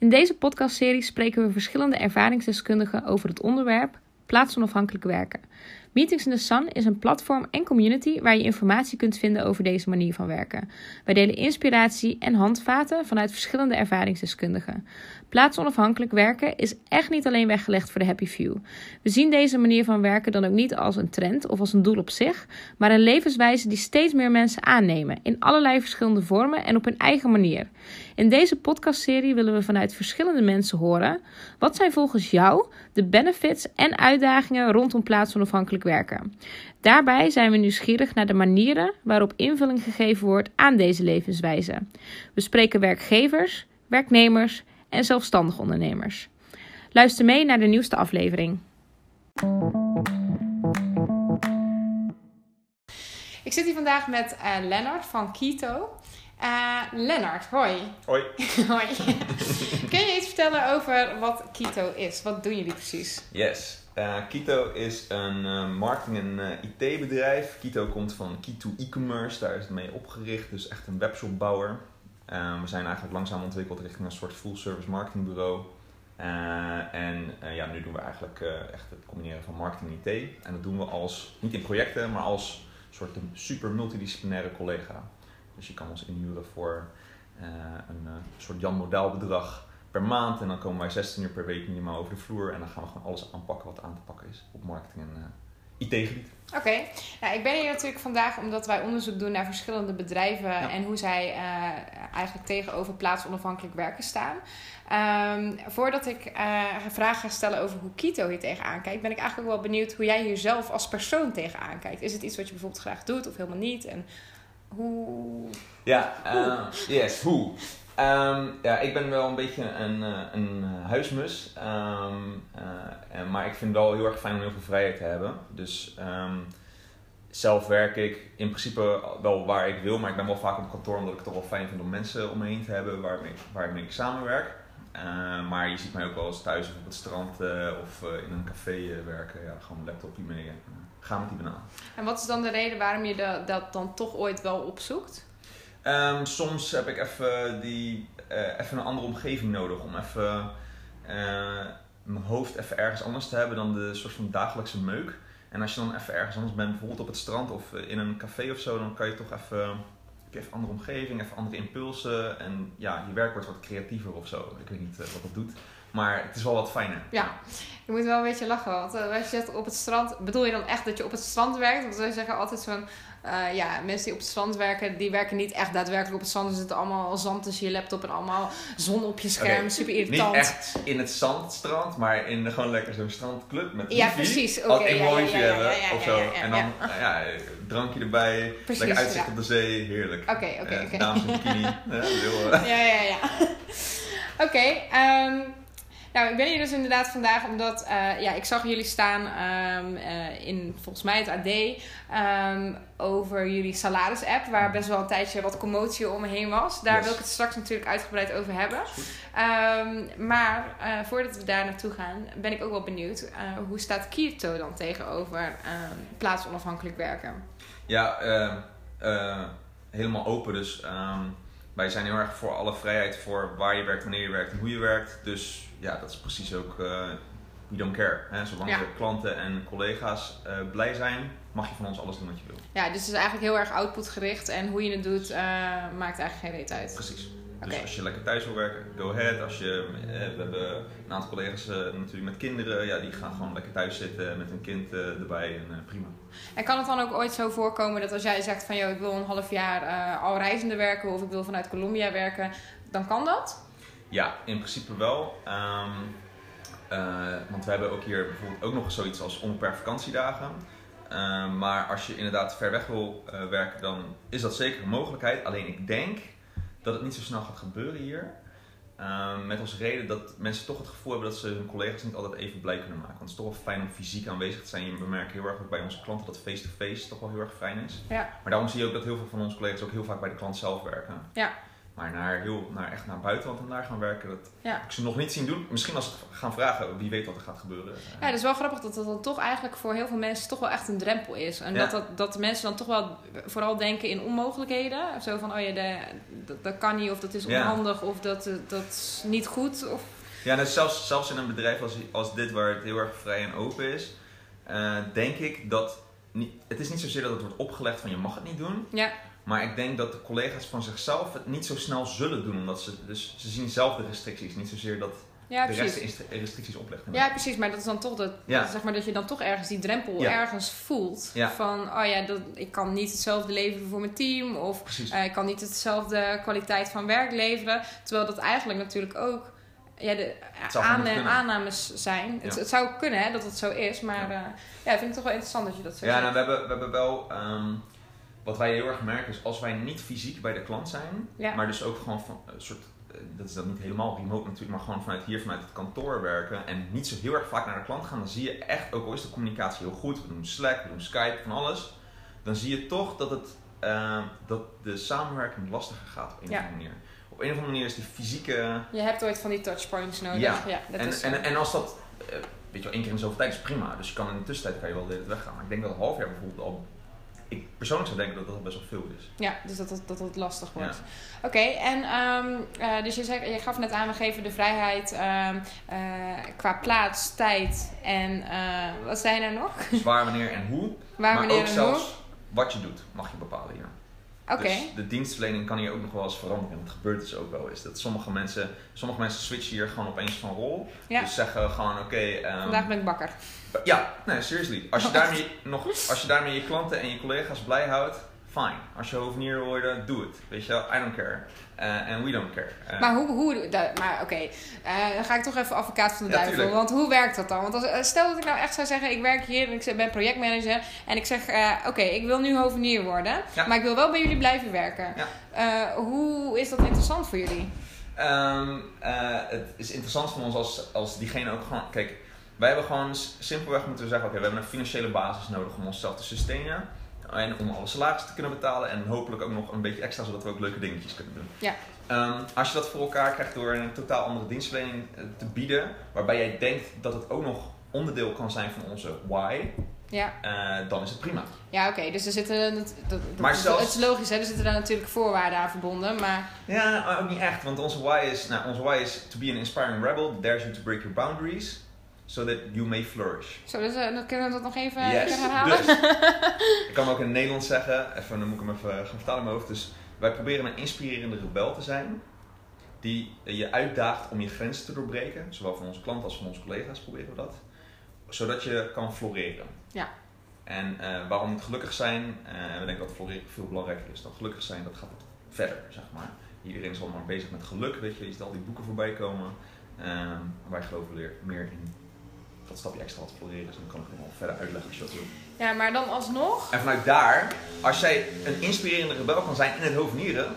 In deze podcastserie spreken we verschillende ervaringsdeskundigen over het onderwerp plaatsonafhankelijk werken. Meetings in the Sun is een platform en community waar je informatie kunt vinden over deze manier van werken. Wij delen inspiratie en handvaten vanuit verschillende ervaringsdeskundigen. Plaatsonafhankelijk werken is echt niet alleen weggelegd voor de happy few. We zien deze manier van werken dan ook niet als een trend of als een doel op zich, maar een levenswijze die steeds meer mensen aannemen in allerlei verschillende vormen en op hun eigen manier. In deze podcastserie willen we vanuit verschillende mensen horen wat zijn volgens jou de benefits en uitdagingen rondom plaatsonafhankelijk werken. Daarbij zijn we nieuwsgierig naar de manieren waarop invulling gegeven wordt aan deze levenswijze. We spreken werkgevers, werknemers en zelfstandig ondernemers. Luister mee naar de nieuwste aflevering. Ik zit hier vandaag met uh, Lennart van Keto. Uh, Lennart, hoi. Hoi. hoi. Kun je iets vertellen over wat Keto is? Wat doen jullie precies? Yes. Uh, Keto is een uh, marketing- en IT-bedrijf. Keto komt van Keto e-commerce, daar is het mee opgericht. Dus echt een webshopbouwer. we zijn eigenlijk langzaam ontwikkeld richting een soort full-service marketingbureau. en ja, nu doen we eigenlijk echt het combineren van marketing en IT. En dat doen we als, niet in projecten, maar als soort super multidisciplinaire collega. Dus je kan ons inhuren voor uh, een uh, soort Jan Model bedrag per maand. En dan komen wij 16 uur per week minimaal over de vloer. En dan gaan we gewoon alles aanpakken wat aan te pakken is op marketing en uh, IT-gebied. Oké, nou, ik ben hier natuurlijk vandaag omdat wij onderzoek doen naar verschillende bedrijven ja. en hoe zij eigenlijk tegenover plaatsonafhankelijk werken staan. Um, voordat ik vragen ga stellen over hoe Kito hier tegenaan kijkt, ben ik eigenlijk ook wel benieuwd hoe jij hier zelf als persoon tegenaan kijkt. Is het iets wat je bijvoorbeeld graag doet of helemaal niet? En hoe? Ja, uh, yes, hoe? Um, ja, ik ben wel een beetje een, een huismus. Um, uh, maar ik vind het wel heel erg fijn om heel veel vrijheid te hebben. Dus um, zelf werk ik in principe wel waar ik wil. Maar ik ben wel vaak op kantoor omdat ik het toch wel fijn vind om mensen om me heen te hebben waar ik, waar ik samenwerk. Uh, maar je ziet mij ook wel eens thuis of op het strand uh, of uh, in een café werken. Ja, gewoon een laptopje mee ga met die banaan. En wat is dan de reden waarom je de, dat dan toch ooit wel opzoekt? Um, soms heb ik even, die, even een andere omgeving nodig om even mijn hoofd even ergens anders te hebben dan de soort van dagelijkse meuk. En als je dan even ergens anders bent, bijvoorbeeld op het strand of in een café of zo, dan kan je toch even, heb even andere omgeving, even andere impulsen. En ja, je werk wordt wat creatiever of zo. Ik weet niet uh, wat dat doet. Maar het is wel wat fijner. Ja, je moet wel een beetje lachen. Want uh, als je zegt op het strand, bedoel je dan echt dat je op het strand werkt? Want wij zeggen altijd zo'n, uh, ja, mensen die op het strand werken, die werken niet echt daadwerkelijk op het strand. Er zit allemaal zand tussen je laptop en allemaal zon op je scherm. Okay. Super irritant. Niet echt in het zandstrand, maar in gewoon lekker zo'n strandclub met Ja, precies. Oké. Okay, ja, ja, ja, hebben of zo. en dan ja. drankje erbij, precies, lekker uitzicht op de zee, heerlijk. Oké, okay, oké, oké. Dames in bikini. ja, ja, ja. Oké, um, nou, ik ben hier dus inderdaad vandaag omdat uh, ja, ik zag jullie staan um, uh, in volgens mij het AD um, over jullie salaris-app, waar best wel een tijdje wat commotie om me heen was. Daar yes. wil ik het straks natuurlijk uitgebreid over hebben. Um, maar uh, voordat we daar naartoe gaan, ben ik ook wel benieuwd hoe staat Kierto dan tegenover plaatsonafhankelijk werken? Ja, helemaal open. Dus wij zijn heel erg voor alle vrijheid voor waar je werkt, wanneer je werkt en hoe je werkt. Dus ja, dat is precies ook, uh, we don't care. Hè? Zolang ja. de klanten en collega's uh, blij zijn, mag je van ons alles doen wat je wil. Ja, dus het is eigenlijk heel erg outputgericht en hoe je het doet uh, maakt eigenlijk geen reet uit. Precies. Dus als je lekker thuis wil werken, go ahead. Als je, we hebben een aantal collega's natuurlijk met kinderen, ja, die gaan gewoon lekker thuis zitten met hun kind erbij en prima. En kan het dan ook ooit zo voorkomen dat als jij zegt van joh, ik wil een half jaar al reizende werken of ik wil vanuit Colombia werken, dan kan dat? Ja, in principe wel. Um, uh, want we hebben ook hier bijvoorbeeld ook nog zoiets als onbeperkt vakantiedagen. Uh, maar als je inderdaad ver weg wil uh, werken, dan is dat zeker een mogelijkheid. Alleen ik denk dat het niet zo snel gaat gebeuren hier. Ehm, met als reden dat mensen toch het gevoel hebben dat ze hun collega's niet altijd even blij kunnen maken. Want het is toch wel fijn om fysiek aanwezig te zijn. We merken heel erg ook bij onze klanten dat face-to-face -face toch wel heel erg fijn is. Ja. Maar daarom zie je ook dat heel veel van onze collega's ook heel vaak bij de klant zelf werken. Ja. Maar naar, heel, naar echt naar buitenland en daar gaan werken, dat Ja. ik ze nog niet zien doen. Misschien als ze gaan vragen, wie weet wat er gaat gebeuren. Ja, het is wel grappig dat dat dan toch eigenlijk voor heel veel mensen toch wel echt een drempel is. En Ja. dat, dat, dat de mensen dan toch wel vooral denken in onmogelijkheden. Zo van, oh ja, de, dat, dat kan niet, of dat is Ja. onhandig, of dat, eh, dat is niet goed. Of, Ja, dus zelfs, zelfs in een bedrijf als, als dit, waar het heel erg vrij en open is, eh, denk ik dat. Niet, het is niet zozeer dat het wordt opgelegd van je mag het niet doen. ja, Maar ik denk dat de collega's van zichzelf het niet zo snel zullen doen. Omdat ze, dus ze zien zelf de restricties. Niet zozeer dat ja, de precies. rest de restricties oplegt. Ja, precies. Maar dat is dan toch dat, Ja. zeg maar, dat je dan toch ergens die drempel Ja. ergens voelt. Ja. Van, oh ja, dat, ik kan niet hetzelfde leveren voor mijn team. Of eh, ik kan niet hetzelfde kwaliteit van werk leveren. Terwijl dat eigenlijk natuurlijk ook ja, de aannames zijn. Het, Ja. het zou kunnen hè, dat het zo is. Maar ja, ja ik vind het toch wel interessant dat je dat zo Ja, zegt. nou, we, hebben, we hebben wel. ehm, wat wij heel erg merken is als wij niet fysiek bij de klant zijn, Ja. maar dus ook gewoon van een soort. eh, Dat is dan niet helemaal remote natuurlijk, maar gewoon vanuit hier, vanuit het kantoor werken en niet zo heel erg vaak naar de klant gaan, dan zie je echt, ook al is de communicatie heel goed, we doen Slack, we doen Skype, van alles, dan zie je toch dat, het, ehm, dat de samenwerking lastiger gaat op een Ja. of andere manier. Op een of andere manier is die fysieke. Je hebt ooit van die touchpoints nodig. Ja. dat En, is en, en als dat, eh, weet je wel, één keer in zoveel tijd is prima. Dus je kan in de tussentijd kan je wel de hele tijd weggaan. Maar ik denk dat een half jaar bijvoorbeeld al. Ik persoonlijk zou denken dat dat best wel veel is. Ja, dus dat het, dat het lastig wordt. Oké, en eh, dus je, zei, je gaf net aan, we geven de vrijheid ehm, eh, qua plaats, tijd en eh, wat zijn er nog? Zwaar wanneer en hoe. Waar, maar wanneer ook en zelfs wat je doet, mag je bepalen hier. hoe? Dus de dienstverlening kan hier ook nog wel eens veranderen. En dat gebeurt dus ook wel eens. Dat sommige mensen, sommige mensen switchen hier gewoon opeens van rol. ja, Dus zeggen gewoon oké. ehm, vandaag ben ik bakker. Ja, nee, seriously. Als je, daarmee nog, als je daarmee je klanten en je collega's blij houdt, fine. Als je hovenier wil worden, doe het. Weet je wel, I don't care. Eh, En we don't care. Eh, Maar hoe, hoe da- maar oké, eh, dan ga ik toch even advocaat van de Ja, duivel. Want hoe werkt dat dan? Want als, stel dat ik nou echt zou zeggen, ik werk hier en ik ben projectmanager. En ik zeg, oké, ik wil nu hovenier worden. Ja. Maar ik wil wel bij jullie blijven werken. Ja. Hoe is dat interessant voor jullie? Ehm, eh, het is interessant voor ons als, als diegene ook gewoon. Kijk, wij hebben gewoon simpelweg moeten we zeggen: oké, we hebben een financiële basis nodig om onszelf te sustainen. En om alle salarissen te kunnen betalen. En hopelijk ook nog een beetje extra, zodat we ook leuke dingetjes kunnen doen. Ja. Ehm, als je dat voor elkaar krijgt door een totaal andere dienstverlening eh, te bieden, waarbij jij denkt dat het ook nog onderdeel kan zijn van onze why, Ja. eh, dan is het prima. Ja, oké. Dus er zitten. Dat, dat, Maar dat- zelfs- Het is logisch, hè? Er zitten daar natuurlijk voorwaarden aan verbonden. Maar Ja, ook niet echt, want onze why is, nou, onze why is to be an inspiring rebel dares you to break your boundaries, so that you may flourish. zo, dus, eh, dan kunnen we dat nog even, Yes. herhalen. Dus, ik kan hem ook in het Nederlands zeggen, even, dan moet ik hem even gaan vertalen in mijn hoofd. Dus wij proberen een inspirerende rebel te zijn, die je uitdaagt om je grenzen te doorbreken, zowel van onze klanten als van onze collega's proberen we dat, zodat je kan floreren. Ja. En eh, waarom niet gelukkig zijn, eh, we denken dat floreren veel belangrijker is dan gelukkig zijn, dat gaat verder, zeg maar. Iedereen is allemaal bezig met geluk, weet je, je ziet al die boeken voorbij komen. Ehm, wij geloven weer meer in dat stapje extra wat floreren is. En dan kan ik nog wel verder uitleggen als je dat wil. Ja, maar dan alsnog. En vanuit daar, als jij een inspirerende rebel kan zijn in het hovenieren,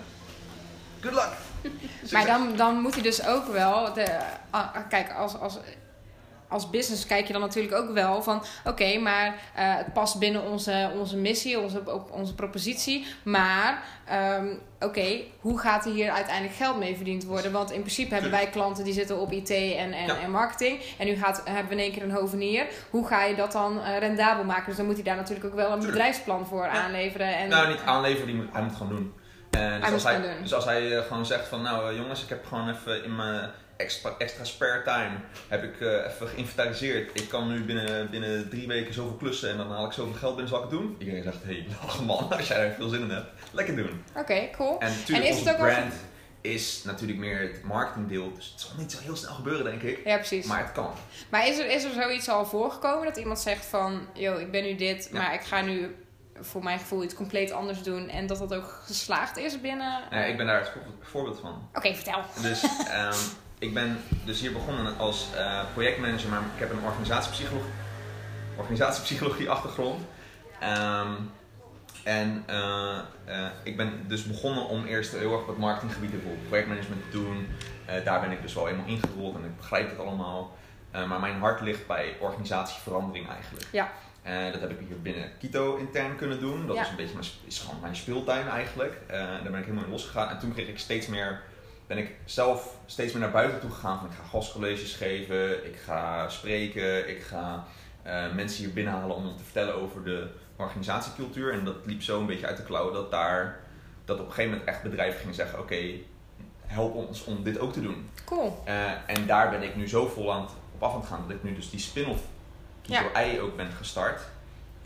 good luck! Maar dan, dan moet hij dus ook wel. De, ah, ah, kijk, als, als, als business kijk je dan natuurlijk ook wel van. Oké, maar eh, het past binnen onze, onze missie, onze, ook onze propositie. Maar ehm, oké, hoe gaat er hier uiteindelijk geld mee verdiend worden? Want in principe hebben wij klanten die zitten op IT en, en, Ja. en marketing. En nu gaat, hebben we in één keer een hovenier. Hoe ga je dat dan eh, rendabel maken? Dus dan moet hij daar natuurlijk ook wel een Tuurlijk. bedrijfsplan voor Ja. aanleveren. En, Nou, niet aanleveren, die moet, hij moet gewoon doen. En dus, als hij, dus als hij gewoon zegt van, nou jongens, ik heb gewoon even in mijn extra, extra spare time, heb ik eh, even geïnventariseerd. Ik kan nu binnen, binnen drie weken zoveel klussen en dan haal ik zoveel geld binnen, zal ik het doen? Iedereen zegt, hé, hey, man, als jij er veel zin in hebt, lekker doen. Oké, cool. En natuurlijk, En is het ook wel- brand is natuurlijk meer het marketingdeel, dus het zal niet zo heel snel gebeuren, denk ik. Ja, precies. Maar het kan. Maar is er, is er zoiets al voorgekomen dat iemand zegt van, yo, ik ben nu dit, Ja. maar ik ga nu voor mijn gevoel iets compleet anders doen en dat dat ook geslaagd is binnen? Eh, ik ben daar het voor- voorbeeld van. Oké, vertel. Dus ehm, ik ben dus hier begonnen als eh, projectmanager, maar ik heb een organisatiepsychologie, organisatiepsychologie achtergrond. Ehm, en eh, eh, ik ben dus begonnen om eerst heel erg op het marketinggebied bijvoorbeeld projectmanagement te doen. Daar ben ik dus wel eenmaal ingerold en ik begrijp het allemaal. Maar mijn hart ligt bij organisatieverandering eigenlijk. Ja. Uh, dat heb ik hier binnen Kito intern kunnen doen. Dat Ja. is een beetje mijn, is gewoon mijn speeltuin eigenlijk. Uh, daar ben ik helemaal in losgegaan. En toen kreeg ik steeds meer, ben ik zelf steeds meer naar buiten toe gegaan. Van ik ga gastcolleges geven, ik ga spreken, ik ga eh, mensen hier binnenhalen om te vertellen over de organisatiecultuur. En dat liep zo een beetje uit de klauwen dat daar, dat op een gegeven moment echt bedrijven gingen zeggen, oké, help ons om dit ook te doen. Cool. Uh, en daar ben ik nu zo vol aan het, op af aan het gaan dat ik nu dus die spin-off Kito Ja. Ei ook ben gestart.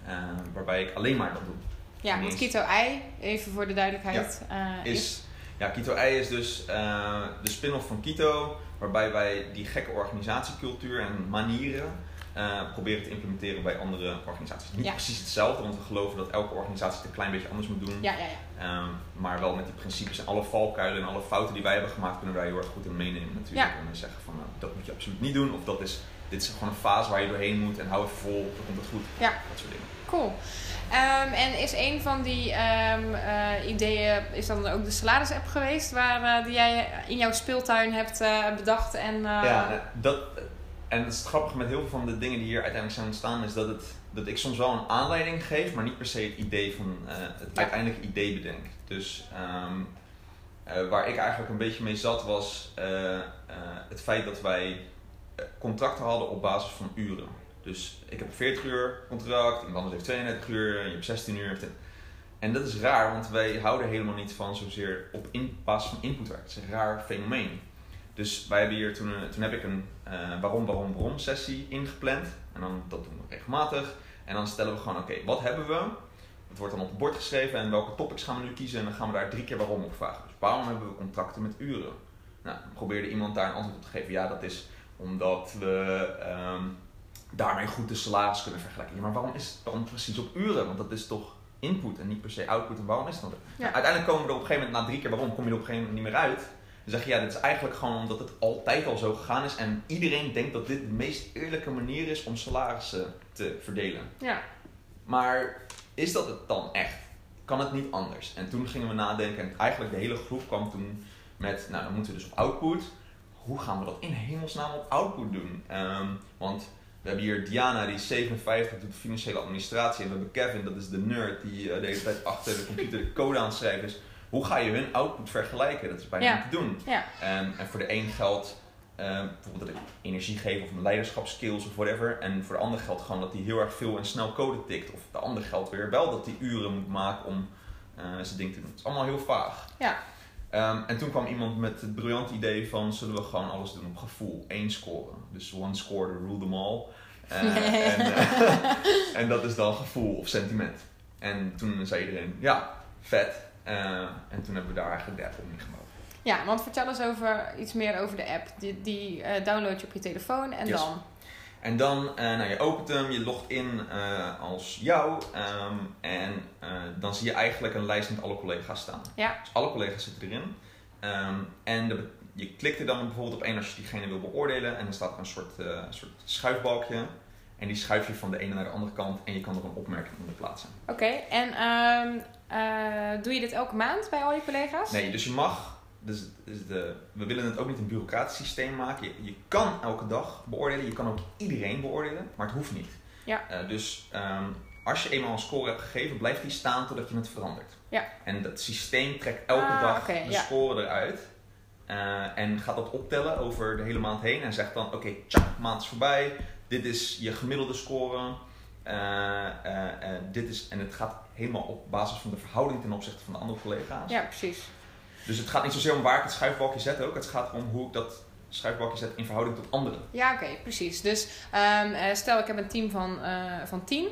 Uh, waarbij ik alleen maar dat doe. Ja, want. Keto Ei, even voor de duidelijkheid, eh, is... Is, ja, Kito Ei is dus uh, de spin-off van Kito. Waarbij wij die gekke organisatiecultuur en manieren uh, proberen te implementeren bij andere organisaties. Niet Ja. precies hetzelfde, want we geloven dat elke organisatie het een klein beetje anders moet doen. Ja, ja, ja. Um, maar wel met die principes en alle valkuilen en alle fouten die wij hebben gemaakt, kunnen wij heel erg goed in meenemen natuurlijk. En zeggen van nou, dat moet je absoluut niet doen. Of dat is, dit is gewoon een fase waar je doorheen moet en hou even vol, dan komt het goed. Ja. Dat soort dingen. Cool. Ehm, en is een van die ehm, eh, ideeën, is dan ook de salaris-app geweest, waar, eh, die jij in jouw speeltuin hebt eh, bedacht? En, Ja, dat, en het is het grappige met heel veel van de dingen die hier uiteindelijk zijn ontstaan, is dat, het, dat ik soms wel een aanleiding geef, maar niet per se het idee van het Ja. uiteindelijke idee bedenk. Dus ehm, eh, waar ik eigenlijk een beetje mee zat was het feit dat wij contracten hadden op basis van uren. Dus ik heb een 40 uur contract, iemand anders heeft 32 uur, je hebt 16 uur. En dat is raar, want wij houden helemaal niet van zozeer op in, basis van inputwerk. Het is een raar fenomeen. Dus wij hebben hier toen, een- toen heb ik een eh, waarom, waarom, waarom sessie ingepland. En dan, dat doen we regelmatig. En dan stellen we gewoon, oké, wat hebben we? Het wordt dan op het bord geschreven en welke topics gaan we nu kiezen. En dan gaan we daar drie keer waarom op vragen. Dus waarom hebben we contracten met uren? Nou, probeerde iemand daar een antwoord op te geven. Ja, dat is omdat we ehm, daarmee goed de salaris kunnen vergelijken. Ja, maar waarom is het dan precies op uren? Want dat is toch input en niet per se output. En waarom is zo? Ja. Nou, uiteindelijk komen we er op een gegeven moment na drie keer waarom kom je er op een gegeven moment niet meer uit. Dan zeg je ja, dit is eigenlijk gewoon omdat het altijd al zo gegaan is. En iedereen denkt dat dit de meest eerlijke manier is om salarissen te verdelen. ja. Maar is dat het dan echt? Kan het niet anders? En toen gingen we nadenken en eigenlijk de hele groep kwam toen met, nou dan moeten we dus op output. Hoe gaan we dat in hemelsnaam op output doen? Ehm, want we hebben hier Diana, die is 57, doet financiële administratie. En we hebben Kevin, dat is de nerd, die eh, de hele tijd achter de computer de code aan het schrijven is. Hoe ga je hun output vergelijken? Dat is bijna Ja. niet te doen. Ja. En, en voor de een geldt ehm, bijvoorbeeld dat ik energie geef of mijn leiderschapskills of whatever. En voor de ander geldt gewoon dat hij heel erg veel en snel code tikt. Of de ander geldt weer wel dat hij uren moet maken om eh, zijn ding te doen. Het is allemaal heel vaag. Ja. Ehm, en toen kwam iemand met het briljante idee van zullen we gewoon alles doen op gevoel. Eén scoren. Dus one score to rule them all. Eh, en, eh, en dat is dan gevoel of sentiment. En toen zei iedereen ja, vet. Eh, en toen hebben we daar eigenlijk de app op ingebouwd. ja, want vertel eens over, iets meer over de app. Die, die eh, download je op je telefoon en Yes. dan? En dan, eh, nou, je opent hem, je logt in eh, als jou. ehm, en eh, dan zie je eigenlijk een lijst met alle collega's staan. Ja. Dus alle collega's zitten erin. Ehm, en de, je klikt er dan bijvoorbeeld op één als je diegene wil beoordelen. En dan staat er een soort, eh, soort schuifbalkje. En die schuif je van de ene naar de andere kant. En je kan er een opmerking onder plaatsen. Oké, en ehm, eh, doe je dit elke maand bij al je collega's? Nee, dus je mag. Dus, dus de, we willen het ook niet een bureaucratisch systeem maken. Je, je kan elke dag beoordelen. Je kan ook iedereen beoordelen. Maar het hoeft niet. Ja. Eh, dus ehm, als je eenmaal een score hebt gegeven, blijft die staan totdat je het verandert. Ja. En dat systeem trekt elke Ah, dag oké, de ja. score eruit. Eh, en gaat dat optellen over de hele maand heen. En zegt dan, oké, tjak, maand is voorbij. Dit is je gemiddelde score. Eh, dit is, en het gaat helemaal op basis van de verhouding ten opzichte van de andere collega's. Ja, precies. Dus het gaat niet zozeer om waar ik het schuifbalkje zet ook. Het gaat om hoe ik dat schuifbalkje zet in verhouding tot anderen. Ja, oké, precies. Dus ehm, eh, stel ik heb een team van, eh, van tien.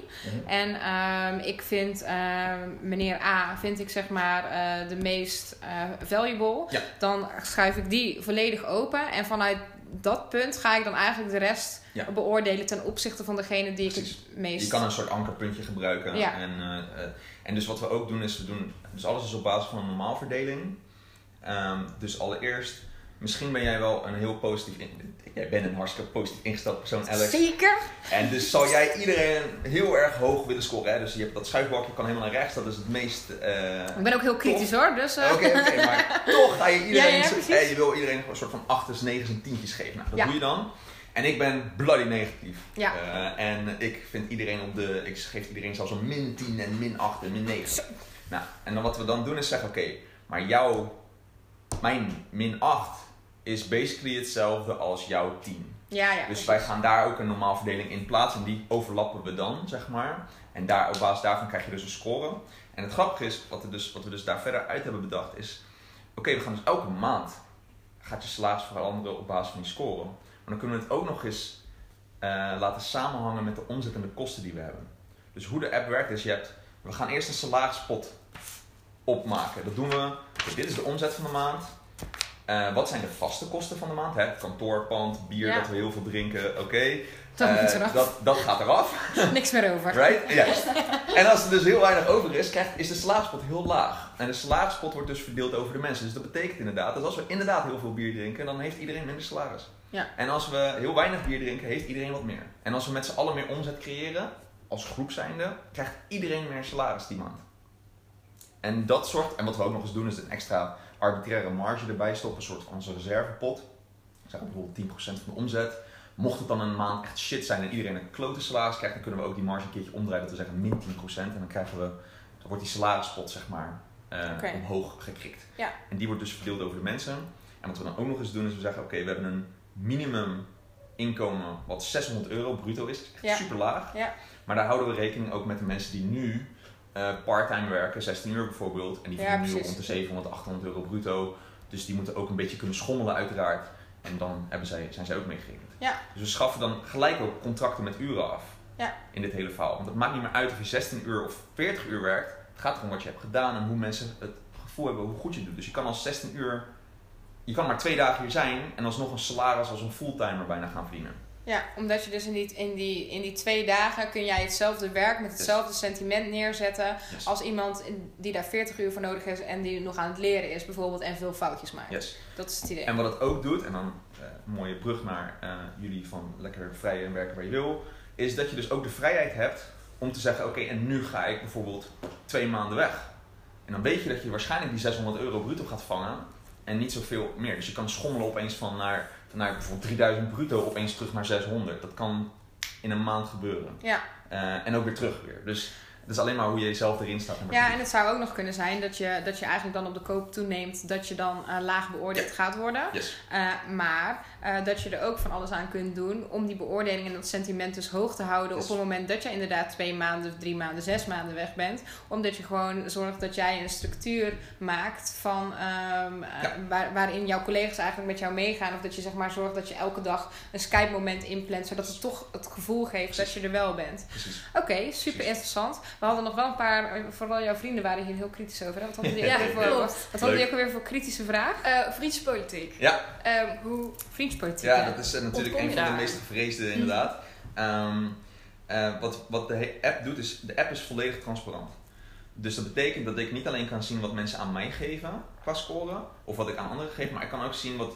En ehm, ik vind ehm, meneer A, vind ik zeg maar eh, de meest valuable. Ja. Dan schuif ik die volledig open. En vanuit dat punt ga ik dan eigenlijk de rest Ja. beoordelen ten opzichte van degene die ik het meest... Je kan een soort ankerpuntje gebruiken. Ja. En, en dus wat we ook doen is, we doen, dus alles is op basis van een normaalverdeling. Ehm, dus allereerst misschien ben jij wel een heel positief... In, jij bent een hartstikke positief ingesteld persoon, Alex. Zeker. En dus zal jij iedereen heel erg hoog willen scoren. Hè? Dus je hebt dat schuifbalkje kan helemaal naar rechts. Dat is het meest... eh, Ik ben ook heel kritisch hoor, dus... eh, Oké, oké, maar toch ga je iedereen, Ja, eh, je wil iedereen een soort van achters, negens en tientjes geven. Nou, dat Ja. doe je dan. En ik ben bloody negatief. Ja. En ik vind iedereen op de, ik geef iedereen zelfs een min 10 en min 8 en min 9. Nou, en dan wat we dan doen is zeggen, oké, maar jouw, mijn min 8 is basically hetzelfde als jouw 10. ja, ja. Dus precies. wij gaan daar ook een normaal verdeling in plaatsen en die overlappen we dan, zeg maar. En daar, op basis daarvan krijg je dus een score. En het grappige is, wat, we dus, wat we dus daar verder uit hebben bedacht, is... Oké, we gaan dus elke maand gaat je salaris veranderen op basis van die score. Maar dan kunnen we het ook nog eens eh, laten samenhangen met de omzet en de kosten die we hebben. Dus hoe de app werkt is, je hebt, we gaan eerst een salarispot opmaken. Dat doen we, dit is de omzet van de maand. Eh, wat zijn de vaste kosten van de maand? Hè? Kantoorpand, bier, Ja. dat we heel veel drinken, oké. Dat Eh, dat, dat gaat eraf. Niks meer over. Right? Juist. En als er dus heel weinig over is, krijgt, is de salarispot heel laag. En de salarispot wordt dus verdeeld over de mensen. Dus dat betekent inderdaad dat als we inderdaad heel veel bier drinken, dan heeft iedereen minder salaris. Ja. En als we heel weinig bier drinken, heeft iedereen wat meer. En als we met z'n allen meer omzet creëren, als groep zijnde, krijgt iedereen meer salaris die maand. En dat zorgt, en wat we ook nog eens doen, is een extra arbitraire marge erbij stoppen, een soort van onze reservepot. Zeg bijvoorbeeld 10% van de omzet. Mocht het dan een maand echt shit zijn en iedereen een klote salaris krijgt, dan kunnen we ook die marge een keertje omdraaien, dat we zeggen min 10%. En dan krijgen we, dan wordt die salarispot zeg maar eh, omhoog gekrikt. Ja. En die wordt dus verdeeld over de mensen. En wat we dan ook nog eens doen, is we zeggen, oké, we hebben een minimum inkomen wat 600 euro bruto is. Dat is echt Ja. super laag. Ja. Maar daar houden we rekening ook met de mensen die nu parttime werken, 16 uur bijvoorbeeld. En die verdienen nu rond de 700, 800 euro bruto. Dus die moeten ook een beetje kunnen schommelen uiteraard. En dan hebben zij, zijn zij ook meegerekend. Ja. Dus we schaffen dan gelijk ook contracten met uren af. Ja. In dit hele verhaal. Want het maakt niet meer uit of je 16 uur of 40 uur werkt. Het gaat erom wat je hebt gedaan en hoe mensen het gevoel hebben hoe goed je het doet. Dus je kan als 16 uur, je kan maar twee dagen hier zijn en alsnog een salaris als een fulltimer bijna gaan verdienen. Ja, omdat je dus in die, in, die, in die twee dagen kun jij hetzelfde werk met hetzelfde sentiment neerzetten Yes. als iemand die daar 40 uur voor nodig is en die nog aan het leren is bijvoorbeeld en veel foutjes maakt. Yes. Dat is het idee. En wat het ook doet, en dan eh, een mooie brug naar eh, jullie van lekker vrij en werken waar je wil, is dat je dus ook de vrijheid hebt om te zeggen: Oké, en nu ga ik bijvoorbeeld twee maanden weg. En dan weet je dat je waarschijnlijk die 600 euro bruto gaat vangen en niet zoveel meer. Dus je kan schommelen opeens van naar, naar bijvoorbeeld 3000 bruto opeens terug naar 600. Dat kan in een maand gebeuren. Ja. Eh, en ook weer terug weer. Dus het is alleen maar hoe je jezelf erin staat. Ja, en het zou ook nog kunnen zijn dat je, dat je eigenlijk dan op de koop toeneemt dat je dan eh, laag beoordeeld gaat worden. Yes. Eh, maar eh, dat je er ook van alles aan kunt doen om die beoordeling en dat sentiment dus hoog te houden Yes. op het moment dat je inderdaad twee maanden, drie maanden, zes maanden weg bent. Omdat je gewoon zorgt dat jij een structuur maakt van ehm, eh, Ja. waar, waarin jouw collega's eigenlijk met jou meegaan. Of dat je zeg maar zorgt dat je elke dag een Skype moment inplant, zodat het toch het gevoel geeft dat je er wel bent. Oké, super interessant. We hadden nog wel een paar, eh, vooral jouw vrienden waren hier heel kritisch over. Hè? Wat hadden die, Ja, ook weer voor, klopt. wat hadden die ook weer voor kritische vraag? Eh vriendspolitiek. Ja, Ehm, hoe... Vriendspolitiek. Ja, hè? dat is eh, natuurlijk een van de meest gevreesde inderdaad. Ehm, eh, wat, wat de app doet is, de app is volledig transparant. Dus dat betekent dat ik niet alleen kan zien wat mensen aan mij geven qua scoren, of wat ik aan anderen geef, maar ik kan ook zien wat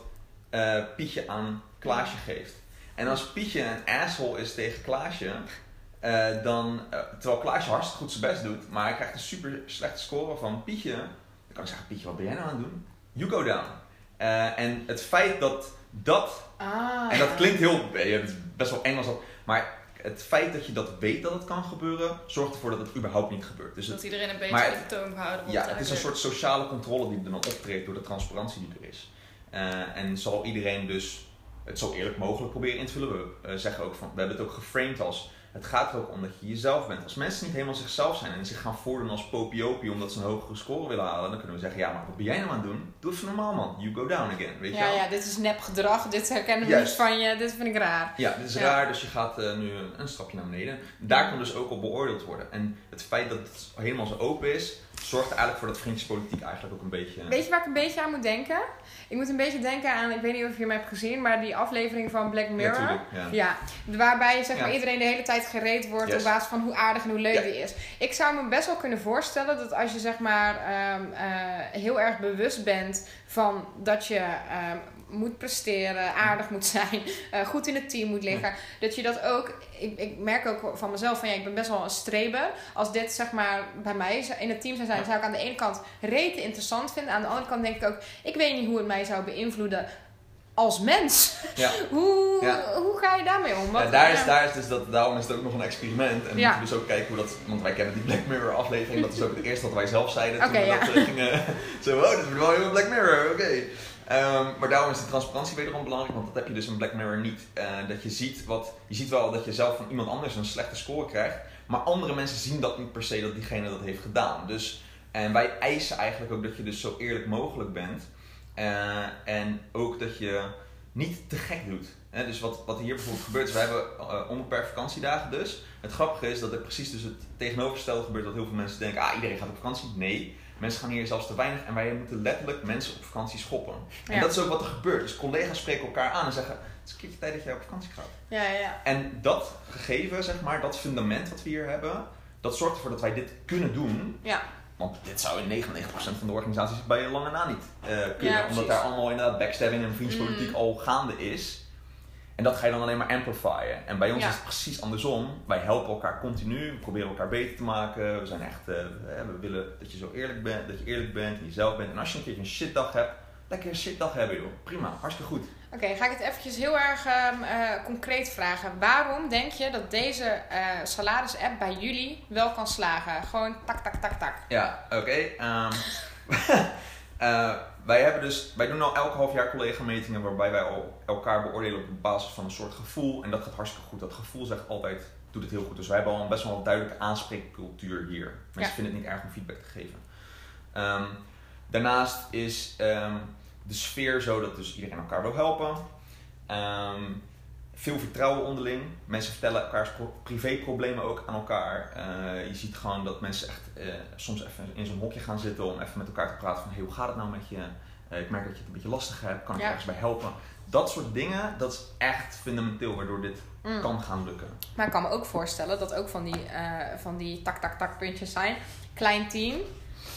eh, Pietje aan Klaasje geeft. En als Pietje een asshole is tegen Klaasje, eh, dan, eh, terwijl Klaasje hartstikke goed zijn best doet, maar hij krijgt een super slechte score van Pietje, dan kan ik zeggen, Pietje, wat ben jij nou aan het doen? You go down. Eh, en het feit dat dat Ah. en dat klinkt heel, best wel Engels, maar het feit dat je dat weet dat het kan gebeuren, zorgt ervoor dat het überhaupt niet gebeurt. Dus dat het, iedereen een beetje maar- de toon gehouden wordt. ja, het is een soort sociale controle die er dan optreedt door de transparantie die er is. En zal iedereen dus het zo eerlijk mogelijk proberen in te vullen. We zeggen ook van, we hebben het ook geframed als, het gaat er ook om dat je jezelf bent. Als mensen niet helemaal zichzelf zijn en zich gaan voordoen als popiopie omdat ze een hogere score willen halen, dan kunnen we zeggen, ja, maar wat ben jij nou aan het doen? Doe het voor normaal man, you go down again, weet je Ja, wel? ja, dit is nep gedrag. Dit herkennen we niet van je. Dit vind ik raar. Ja, dit is Ja. raar, dus je gaat eh, nu een, een stapje naar beneden. Daar kan dus ook op beoordeeld worden. En het feit dat het helemaal zo open is, zorgt eigenlijk voor dat vriendjespolitiek eigenlijk ook een beetje... Weet je waar ik een beetje aan moet denken? Ik moet een beetje denken aan, ik weet niet of je hem hebt gezien, maar die aflevering van Black Ja, Mirror. tuurlijk, ja. Ja, waarbij zeg maar, Ja. iedereen de hele tijd gereed wordt Yes. op basis van hoe aardig en hoe leuk Ja. die is. Ik zou me best wel kunnen voorstellen dat als je zeg maar ehm, eh, heel erg bewust bent van dat je ehm, moet presteren, aardig moet zijn, eh, goed in het team moet liggen. Dat je dat ook, ik, ik merk ook van mezelf van ja, ik ben best wel een streber. Als dit zeg maar bij mij in het team zou zijn, zou ik aan de ene kant rete interessant vinden. Aan de andere kant denk ik ook, ik weet niet hoe het mij zou beïnvloeden als mens. Ja. hoe, Ja. hoe ga je daarmee om? Ja, daar, is, daar is dus dat, daarom is het ook nog een experiment. En we moeten dus ook kijken hoe dat. Want wij kennen die Black Mirror aflevering. Dat is ook het eerste wat wij zelf zeiden. Oké, toen we dat eh, gingen. Zo, oh, dit is wel heel Black Mirror, oké. Ehm, maar daarom is de transparantie wederom belangrijk. Want dat heb je dus in Black Mirror niet. Eh, dat je ziet wat. Je ziet wel dat je zelf van iemand anders een slechte score krijgt. Maar andere mensen zien dat niet per se dat diegene dat heeft gedaan. Dus, en wij eisen eigenlijk ook dat je dus zo eerlijk mogelijk bent. Eh, en ook dat je niet te gek doet. Dus wat, wat hier bijvoorbeeld gebeurt, is wij hebben eh, onbeperkt vakantiedagen dus. Het grappige is dat er precies dus het tegenovergestelde gebeurt. Dat heel veel mensen denken, ah iedereen gaat op vakantie. Nee, mensen gaan hier zelfs te weinig. En wij moeten letterlijk mensen op vakantie schoppen. En dat is ook wat er gebeurt. Dus collega's spreken elkaar aan en zeggen, het is een keertje tijd dat jij op vakantie gaat. Ja, ja. En dat gegeven, zeg maar, dat fundament wat we hier hebben, dat zorgt ervoor dat wij dit kunnen doen. Ja. Want dit zou in 99% van de organisaties bij je lange na niet eh, kunnen. Ja, omdat daar allemaal inderdaad backstabbing en vriendspolitiek Mm. al gaande is. En dat ga je dan alleen maar amplifyen. En bij ons Ja. is het precies andersom. Wij helpen elkaar continu. We proberen elkaar beter te maken. We zijn echt, eh, we willen dat je zo eerlijk bent, dat je eerlijk bent en jezelf bent. En als je een keer een shitdag hebt, lekker een shitdag hebben joh. Prima, hartstikke goed. Oké, ga ik het eventjes heel erg ehm, eh, concreet vragen. Waarom denk je dat deze eh, salaris-app bij jullie wel kan slagen? Gewoon tak, tak, tak, tak. Ja, oké. ehm, eh, wij, hebben dus, wij doen al elke half jaar collega-metingen waarbij wij al elkaar beoordelen op basis van een soort gevoel. En dat gaat hartstikke goed. Dat gevoel zegt altijd, doet het heel goed. Dus wij hebben al een best wel een duidelijke aanspreekcultuur hier. Mensen Ja. vinden het niet erg om feedback te geven. Ehm, daarnaast is ehm, de sfeer zo dat dus iedereen elkaar wil helpen. Ehm, veel vertrouwen onderling. Mensen vertellen elkaars pro- privéproblemen ook aan elkaar. Eh, je ziet gewoon dat mensen echt eh, soms even in zo'n hokje gaan zitten om even met elkaar te praten van hey, hoe gaat het nou met je? Eh, ik merk dat je het een beetje lastig hebt, kan ik Ja. ergens bij helpen? Dat soort dingen, dat is echt fundamenteel waardoor dit Mm. kan gaan lukken. Maar ik kan me ook voorstellen dat ook van die, van die tak, tak, tak puntjes zijn. Klein team,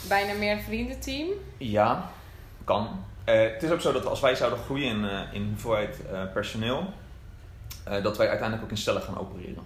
bijna meer een vriendenteam. Ja, kan. Het is ook zo dat als wij zouden groeien in, in hoeveelheid personeel, eh, dat wij uiteindelijk ook in cellen gaan opereren.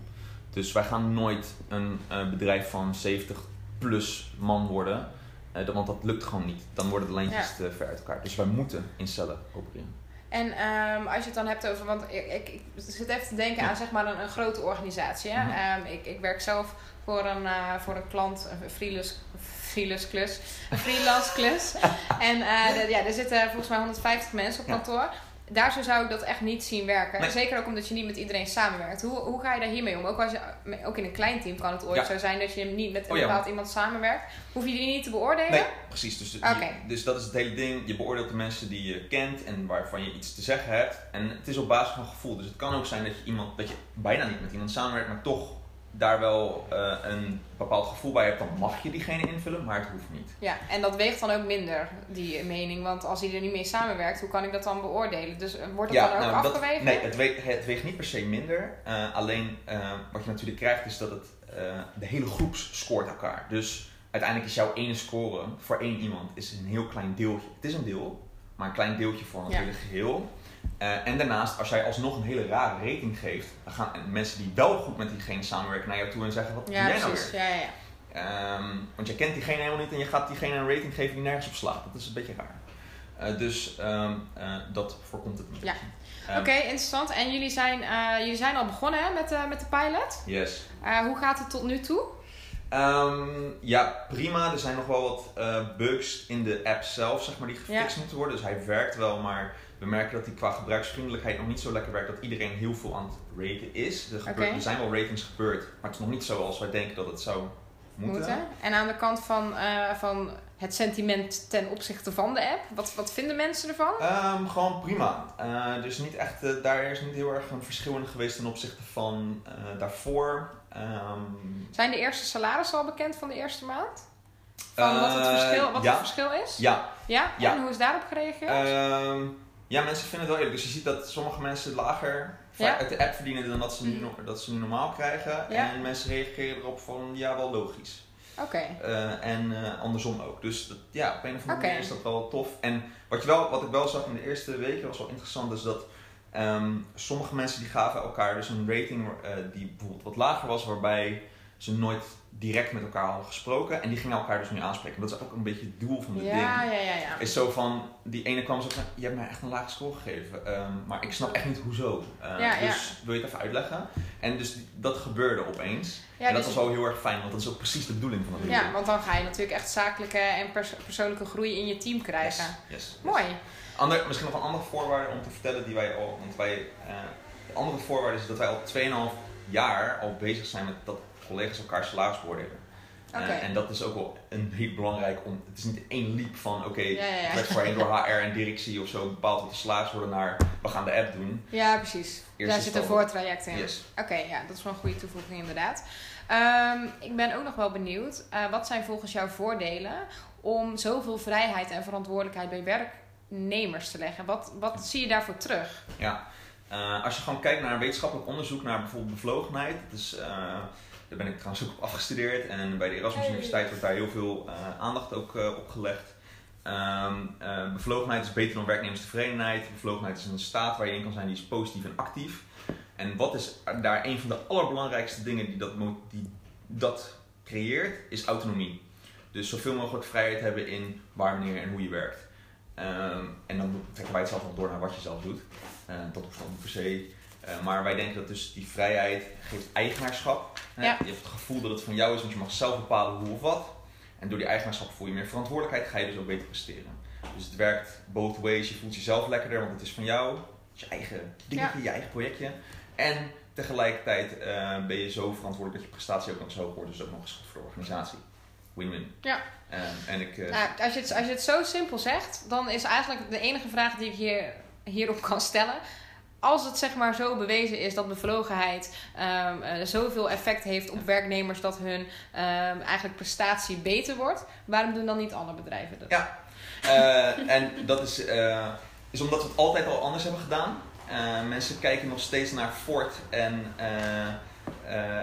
Dus wij gaan nooit een eh, bedrijf van 70 plus man worden, eh, want dat lukt gewoon niet. Dan worden de lijntjes te ver uit elkaar. Dus wij moeten in cellen opereren. En ehm, als je het dan hebt over, want ik, ik, ik zit even te denken Ja. aan zeg maar een, een grote organisatie. Hè? Mhm. Ehm, ik, ik werk zelf voor een, voor een klant, een freelance, freelance klus, een freelance klus. en de- ja, er zitten volgens mij 150 mensen op Ja. Daar zo zou ik dat echt niet zien werken. Nee. Zeker ook omdat je niet met iedereen samenwerkt. Hoe, hoe ga je daar hiermee om? Ook, als je, ook in een klein team kan het ooit Ja. zo zijn dat je niet met een Oh ja. bepaald iemand samenwerkt. Hoef je die niet te beoordelen? Nee, precies. Dus, je- dus dat is het hele ding. Je beoordeelt de mensen die je kent en waarvan je iets te zeggen hebt. En het is op basis van gevoel. Dus het kan ook zijn dat je iemand, dat je bijna niet met iemand samenwerkt, maar toch daar wel eh, een bepaald gevoel bij hebt. Dan mag je diegene invullen, maar het hoeft niet. Ja, en dat weegt dan ook minder, die mening. Want als hij er niet mee samenwerkt, hoe kan ik dat dan beoordelen? Dus eh, wordt dat dan ook nou, dat- afgewezen? nee, het weegt, het weegt niet per se minder. Eh, alleen wat je natuurlijk krijgt is dat het, de hele groep scoort elkaar. Dus uiteindelijk is jouw ene score voor één iemand is een heel klein deeltje. Het is een deel, maar een klein deeltje voor het Ja. hele geheel. Eh, en daarnaast, als jij alsnog een hele rare rating geeft, dan gaan mensen die wel goed met diegene samenwerken naar jou toe en zeggen: Wat ja, doe jij nou weer? Ja, ja, ja. Ehm, want je kent diegene helemaal niet en je gaat diegene een rating geven die nergens op slaat. Dat is een beetje raar. Eh, dus ehm, eh, dat voorkomt het niet. Ja. Ehm, Oké, interessant. En jullie zijn, jullie zijn al begonnen hè, met, de met de pilot. Yes. Hoe gaat het tot nu toe? Ja, prima. Er zijn nog wel wat bugs in de app zelf, zeg maar, die gefixt Ja. moeten worden. Dus hij werkt wel, maar we merken dat hij qua gebruiksvriendelijkheid nog niet zo lekker werkt. Dat iedereen heel veel aan het raten is. Er, gebeurt, er zijn wel ratings gebeurd, maar het is nog niet zoals wij denken dat het zou moeten. Moeten. En aan de kant van, eh, van het sentiment ten opzichte van de app. Wat, wat vinden mensen ervan? Ehm, gewoon prima. Dus niet echt, eh, daar is niet heel erg een verschil in geweest ten opzichte van daarvoor. Ehm, Zijn de eerste salarissen al bekend van de eerste maand? Van wat het verschil, wat ja. het verschil is? Ja, Ja? Ja. En hoe is daarop gereageerd? Ehm, ja, mensen vinden het wel eerlijk. Dus je ziet dat sommige mensen lager Ja. uit de app verdienen dan dat ze nu, Mhm. dat ze nu normaal krijgen. Ja. En mensen reageren erop van ja, wel logisch. Oké. Eh, en eh, andersom ook. Dus dat, ja, op een of andere manier is dat wel tof. En wat, je wel, wat ik wel zag in de eerste weken was wel interessant, is dat ehm, sommige mensen die gaven elkaar dus een rating eh, die bijvoorbeeld wat lager was, waarbij ze nooit direct met elkaar hadden gesproken. En die gingen elkaar dus nu aanspreken. Dat is ook een beetje het doel van dit ding. Ja, ja, ja, ja. Is zo van, die ene kwam zo van, je hebt mij echt een lage score gegeven. ehm, maar ik snap echt niet hoezo. Eh, Ja, ja. dus wil je het even uitleggen? En dus dat gebeurde opeens. Ja, en dat dus- was wel heel erg fijn, want dat is ook precies de bedoeling van Ja, ding. want dan ga je natuurlijk echt zakelijke en pers- persoonlijke groei in je team krijgen. Yes, yes, yes. Mooi. Ander, misschien nog een andere voorwaarde om te vertellen die wij al, want wij, eh, de andere voorwaarde is dat wij al 2,5 jaar al bezig zijn met dat collega's elkaar salaris beoordelen. Eh, Oké. en dat is ook wel een heel belangrijk om. Het is niet één leap van oké, Ja, ja, ja. werd voorheen door HR en directie of zo bepaald wat de salaris worden naar we gaan de app doen. Ja, precies. Eerst Daar zit een voortraject in. Yes. Oké, ja, dat is wel een goede toevoeging inderdaad. Ehm, ik ben ook nog wel benieuwd, eh, wat zijn volgens jou voordelen om zoveel vrijheid en verantwoordelijkheid bij werknemers te leggen? Wat, wat zie je daarvoor terug? Ja, Eh, als je gewoon kijkt naar een wetenschappelijk onderzoek naar bijvoorbeeld bevlogenheid, dat is, daar ben ik trouwens ook op afgestudeerd en bij de Erasmus. Universiteit wordt daar heel veel eh, aandacht ook eh, op gelegd. Ehm, eh, bevlogenheid is beter dan werknemerstevredenheid. Bevlogenheid is een staat waar je in kan zijn die is positief en actief. En wat is daar een van de allerbelangrijkste dingen die dat, die dat creëert, is autonomie. Dus zoveel mogelijk vrijheid hebben in waar, wanneer en hoe je werkt. Ehm, en dan trekken wij het zelf nog door naar wat je zelf doet. Dat hoeft dan per se. Eh, maar wij denken dat dus die vrijheid geeft eigenaarschap. Hè? Ja. Je hebt het gevoel dat het van jou is, want je mag zelf bepalen hoe of wat. En door die eigenaarschap voel je meer verantwoordelijkheid, ga je dus ook beter presteren. Dus het werkt both ways. Je voelt jezelf lekkerder, want het is van jou. Het is je eigen dingetje, je eigen projectje. En tegelijkertijd eh, ben je zo verantwoordelijk dat je prestatie ook nog zo hoog wordt. Dus ook nog eens goed voor de organisatie. Win-win. Ja. Eh, en ik, eh, Nou, als, je het, als je het zo simpel zegt, dan is eigenlijk de enige vraag die ik hier, hierop kan stellen. Als het zeg maar zo bewezen is dat bevlogenheid ehm, eh, zoveel effect heeft op werknemers dat hun ehm, eigenlijk prestatie beter wordt, waarom doen dan niet alle bedrijven dat? Ja. Eh, en dat is, eh, is omdat we het altijd al anders hebben gedaan. Mensen kijken nog steeds naar Ford en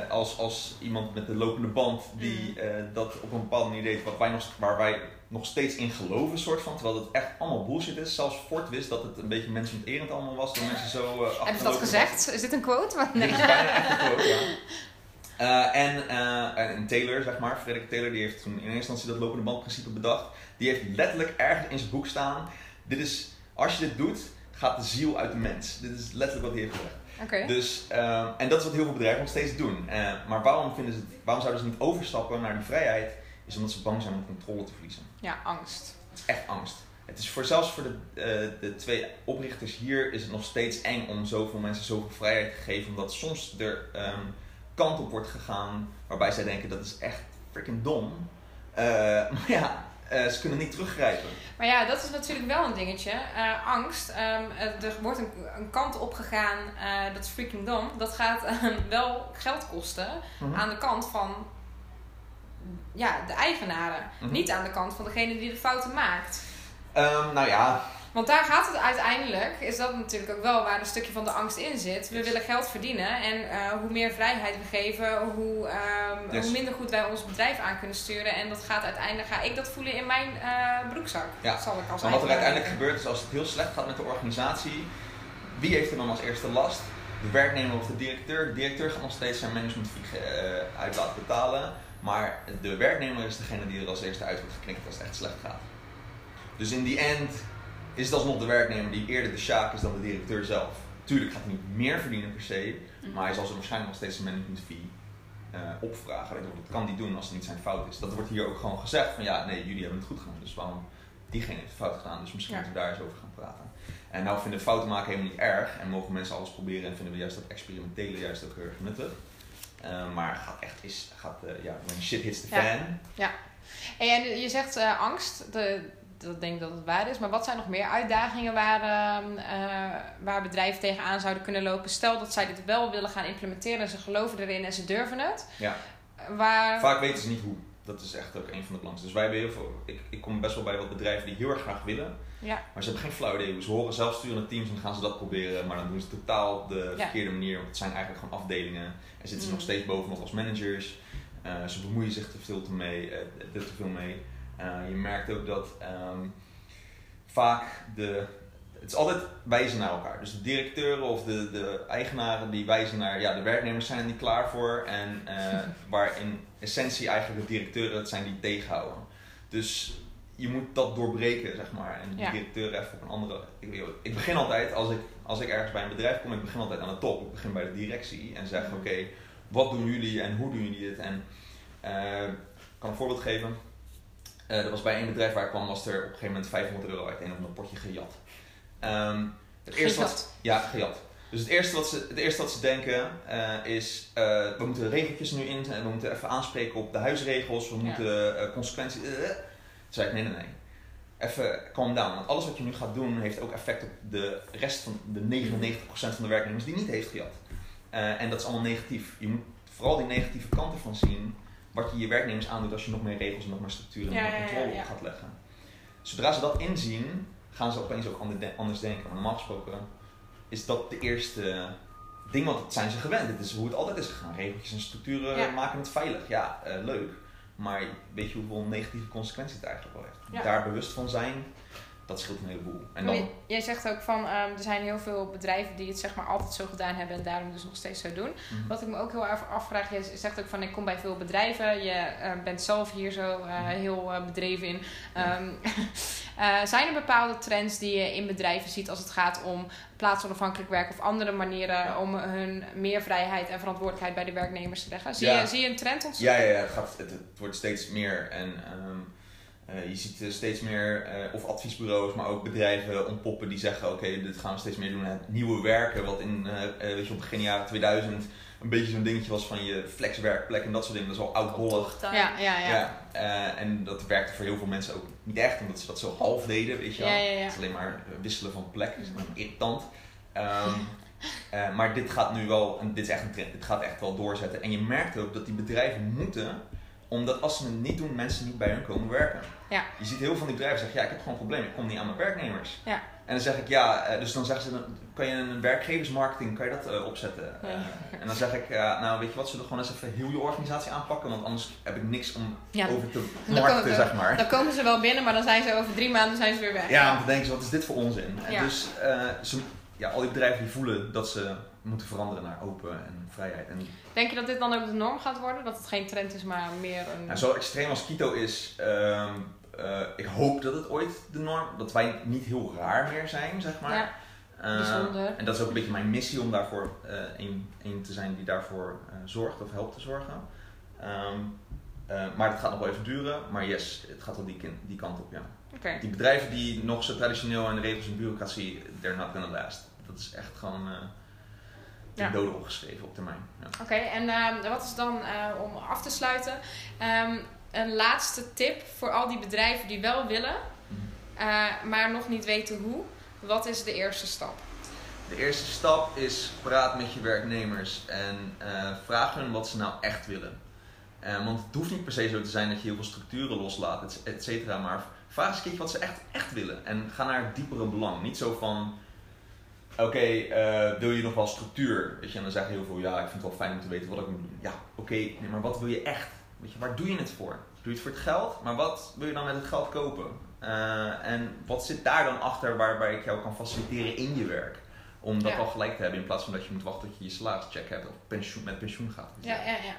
als, als iemand met de lopende band die eh, dat op een bepaalde manier deed wat wij nog, waar wij nog steeds in geloven, soort van, terwijl het echt allemaal bullshit is. Zelfs Ford wist dat het een beetje mensonterend allemaal was door mensen zo. eh Hebben ze dat gezegd? Is dit een quote? Want- dit is bijna echt een quote, ja. Eh, en, eh, en Taylor, zeg maar, Frederik Taylor, die heeft toen in eerste instantie dat lopende bandprincipe bedacht. Die heeft letterlijk ergens in zijn boek staan: dit is, als je dit doet, gaat de ziel uit de mens. Dit is letterlijk wat hij heeft gezegd. Oké. Dus, eh, en dat is wat heel veel bedrijven nog steeds doen. Maar waarom, vinden ze het, waarom zouden ze niet overstappen naar die vrijheid? Is omdat ze bang zijn om controle te verliezen. Ja, angst. Het is echt angst. Het is voor, zelfs voor de, eh, de twee oprichters hier is het nog steeds eng om zoveel mensen zoveel vrijheid te geven. Omdat soms er ehm, kant op wordt gegaan waarbij zij denken dat is echt freaking dom. Eh, maar ja, eh, ze kunnen niet teruggrijpen. Maar ja, dat is natuurlijk wel een dingetje. Angst. Ehm, eh, er wordt een, een kant op gegaan, dat is freaking dom. Dat gaat ehm, wel geld kosten aan de kant van ja, de eigenaren. Mhm. Niet aan de kant van degene die de fouten maakt. Ehm, nou ja, Want daar gaat het uiteindelijk, is dat natuurlijk ook wel waar een stukje van de angst in zit. We Yes. willen geld verdienen en eh, hoe meer vrijheid we geven, hoe, ehm, Yes. hoe minder goed wij ons bedrijf aan kunnen sturen. En dat gaat uiteindelijk, ga ik dat voelen in mijn eh, broekzak. Ja. Zal ik als Maar wat er uiteindelijk denken. gebeurt is als het heel slecht gaat met de organisatie, wie heeft er dan als eerste last? De werknemer of de directeur. De directeur gaat nog steeds zijn managementfee eh, uit laten betalen, maar de werknemer is degene die er als eerste uit wordt geknikt als het echt slecht gaat. Dus in die end is het alsnog de werknemer die eerder de sjaak is dan de directeur zelf. Tuurlijk gaat hij niet meer verdienen per se, Mhm. maar hij zal ze waarschijnlijk nog steeds een management fee eh, opvragen. Dat kan hij doen als het niet zijn fout is. Dat wordt hier ook gewoon gezegd van ja, nee, jullie hebben het goed gedaan. Dus waarom diegene heeft het fout gedaan. Dus misschien Ja. moeten we daar eens over gaan praten. En nou vinden fouten maken helemaal niet erg. En mogen mensen alles proberen en vinden we juist dat experimentele juist ook heel erg nuttig. Eh, maar gaat echt is, gaat, eh, ja, when shit hits the Ja. fan. Hey, en je zegt eh, angst, de, dat denk ik dat het waar is. Maar wat zijn nog meer uitdagingen waar, ehm, eh, waar bedrijven tegenaan zouden kunnen lopen? Stel dat zij dit wel willen gaan implementeren en ze geloven erin en ze durven het. Ja. Waar... Vaak weten ze niet hoe. Dat is echt ook een van de belangrijkste. Dus wij hebben heel veel. Ik, ik kom best wel bij wat bedrijven die heel erg graag willen. Ja. Maar ze hebben geen flauw idee. Ze horen zelfsturende teams en dan gaan ze dat proberen. Maar dan doen ze het totaal op de Ja. verkeerde manier. Want het zijn eigenlijk gewoon afdelingen. En zitten ze Mm. nog steeds bovenop als managers. Eh, ze bemoeien zich te veel, te mee, er te veel mee. Eh, je merkt ook dat ehm, vaak de. Het is altijd wijzen naar elkaar. Dus de directeuren of de, de eigenaren die wijzen naar. Ja, de werknemers zijn er niet klaar voor. En waar in essentie eigenlijk de directeuren het zijn die tegenhouden. Dus je moet dat doorbreken, zeg maar. En die Ja. directeur even op een andere. Ik, ik begin altijd, als ik, als ik ergens bij een bedrijf kom, ik begin altijd aan de top. Ik begin bij de directie en zeg: Mhm. Oké, wat doen jullie en hoe doen jullie dit? En eh, ik kan een voorbeeld geven. Eh er was bij een bedrijf waar ik kwam, was er op een gegeven moment 500 euro uit een of ander potje gejat. Ehm, het eerste wat, Gejat. ja, gejat. Dus het eerste wat ze, het eerste wat ze denken eh, is, we moeten regeltjes nu in, en we moeten even aanspreken op de huisregels, we Ja. moeten consequenties. Toen zei ik, nee, nee, nee. Even calm down, want alles wat je nu gaat doen heeft ook effect op de rest van de 99% van de werknemers die niet heeft gejat. Eh, en dat is allemaal negatief. Je moet vooral die negatieve kanten van zien, wat je je werknemers aandoet als je nog meer regels en nog meer structuren en Ja, nog ja, meer ja, controle op gaat leggen. Zodra ze dat inzien, gaan ze opeens ook ander- anders denken. Maar normaal gesproken is dat de eerste ding, want dat zijn ze gewend. Dit is hoe het altijd is gegaan. Regeltjes en structuren maken het veilig. Ja, eh, leuk. Maar weet je hoeveel negatieve consequenties het eigenlijk wel heeft? Ja. Daar bewust van zijn, dat scheelt een heleboel. En dan, Jij zegt ook van, ehm, er zijn heel veel bedrijven die het zeg maar altijd zo gedaan hebben en daarom dus nog steeds zo doen. Mhm. Wat ik me ook heel erg afvraag, je zegt ook van ik kom bij veel bedrijven, je eh, bent zelf hier zo eh, Mhm. heel eh, bedreven in. Ehm, eh, zijn er bepaalde trends die je in bedrijven ziet als het gaat om plaatsonafhankelijk werk of andere manieren Ja. om hun meer vrijheid en verantwoordelijkheid bij de werknemers te leggen? Zie, Ja. je, zie je een trend ontstaan? Ja, ja, ja het, gaat, het, het wordt steeds meer. En ehm, eh, je ziet eh, steeds meer, eh, of adviesbureaus, maar ook bedrijven ontpoppen die zeggen: Oké, dit gaan we steeds meer doen. Het nieuwe werken, wat in weet je, op begin jaren 2000 een beetje zo'n dingetje was van je flexwerkplek en dat soort dingen. Dat is wel oudbollig. Ja, ja, ja. Ja, eh, en dat werkte voor heel veel mensen ook niet echt, omdat ze dat zo half deden, weet je wel. Ja, ja, ja. Het is alleen maar wisselen van plek, dat is gewoon irritant. Ehm, eh, maar dit gaat nu wel, en dit is echt een trend, dit gaat echt wel doorzetten. En je merkt ook dat die bedrijven moeten, omdat als ze het niet doen, mensen niet bij hun komen werken. Ja. Je ziet heel veel van die bedrijven zeggen, ja, ik heb gewoon een probleem, ik kom niet aan mijn werknemers. Ja. En dan zeg ik, ja, eh, dus dan zeggen ze, dan kan je een werkgeversmarketing, kan je dat eh, opzetten? Ja. Eh, en dan zeg ik, ja, nou weet je wat, zullen we gewoon eens even heel je organisatie aanpakken, want anders heb ik niks om Ja. over te markten, zeg maar. Dan komen ze wel binnen, maar dan zijn ze over drie maanden zijn ze weer weg. Ja, want dan denken ze, wat is dit voor onzin? En dus ze, ja, al die bedrijven die voelen dat ze moeten veranderen naar open en vrijheid. En Denk je dat dit dan ook de norm gaat worden? Dat het geen trend is, maar meer een... nou, zo extreem als Quito is, ehm, eh, ik hoop dat het ooit de norm, dat wij niet heel raar meer zijn, zeg maar. Ja, bijzonder. en dat is ook een beetje mijn missie om daarvoor eh een, een te zijn die daarvoor zorgt of helpt te zorgen. Ehm, eh, maar het gaat nog wel even duren, maar yes, het gaat wel die, kant op, ja. Oké. Die bedrijven die nog zo traditioneel aan de regels en bureaucratie, they're not gonna last. Dat is echt gewoon de Ja. dode opgeschreven op termijn. Ja. Oké, en ehm, wat is dan, eh, om af te sluiten, ehm, een laatste tip voor al die bedrijven die wel willen, eh, maar nog niet weten hoe? Wat is de eerste stap? De eerste stap is praat met je werknemers en eh, vraag hun wat ze nou echt willen. Want het hoeft niet per se zo te zijn dat je heel veel structuren loslaat, et- et cetera. Maar vraag eens een keertje wat ze echt, echt willen. En ga naar het diepere belang. Niet zo van, oké, eh, wil je nog wel structuur? Weet je, en dan zeggen heel veel, ja, ik vind het wel fijn om te weten wat ik moet doen. Ja, oké, nee, maar wat wil je echt? Weet je, waar doe je het voor? Doe je het voor het geld? Maar wat wil je dan met het geld kopen? Eh, en wat zit daar dan achter waarbij ik jou kan faciliteren in je werk? Om dat Ja. al gelijk te hebben in plaats van dat je moet wachten tot je je salarischeck hebt of pensioen, met pensioen gaat. Ja, ja, ja.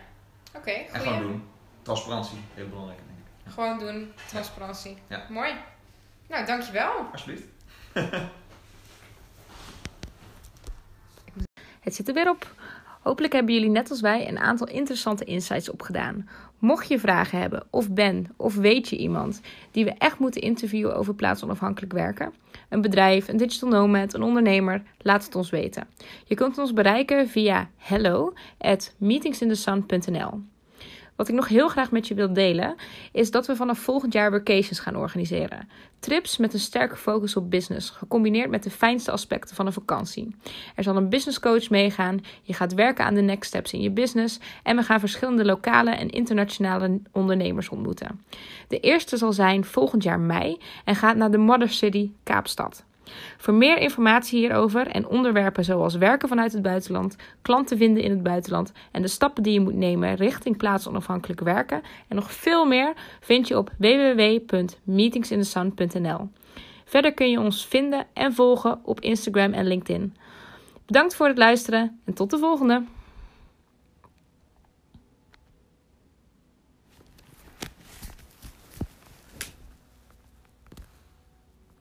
Oké, En gewoon doen. Transparantie, heel belangrijk denk ik. Gewoon doen, transparantie. Ja. Mooi. Nou, dankjewel. Alsjeblieft. Het zit er weer op. Hopelijk hebben jullie net als wij een aantal interessante insights opgedaan. Mocht je vragen hebben, of ben of weet je iemand die we echt moeten interviewen over plaatsonafhankelijk werken, een bedrijf, een digital nomad, een ondernemer, laat het ons weten. Je kunt ons bereiken via hello at. Wat ik nog heel graag met je wil delen, is dat we vanaf volgend jaar workations gaan organiseren. Trips met een sterke focus op business, gecombineerd met de fijnste aspecten van een vakantie. Er zal een business coach meegaan, je gaat werken aan de next steps in je business en we gaan verschillende lokale en internationale ondernemers ontmoeten. De eerste zal zijn volgend jaar mei en gaat naar de Mother City Kaapstad. Voor meer informatie hierover en onderwerpen zoals werken vanuit het buitenland, klanten vinden in het buitenland en de stappen die je moet nemen richting plaatsonafhankelijk werken en nog veel meer vind je op www.meetingsinthesun.nl. Verder kun je ons vinden en volgen op Instagram en LinkedIn. Bedankt voor het luisteren en tot de volgende!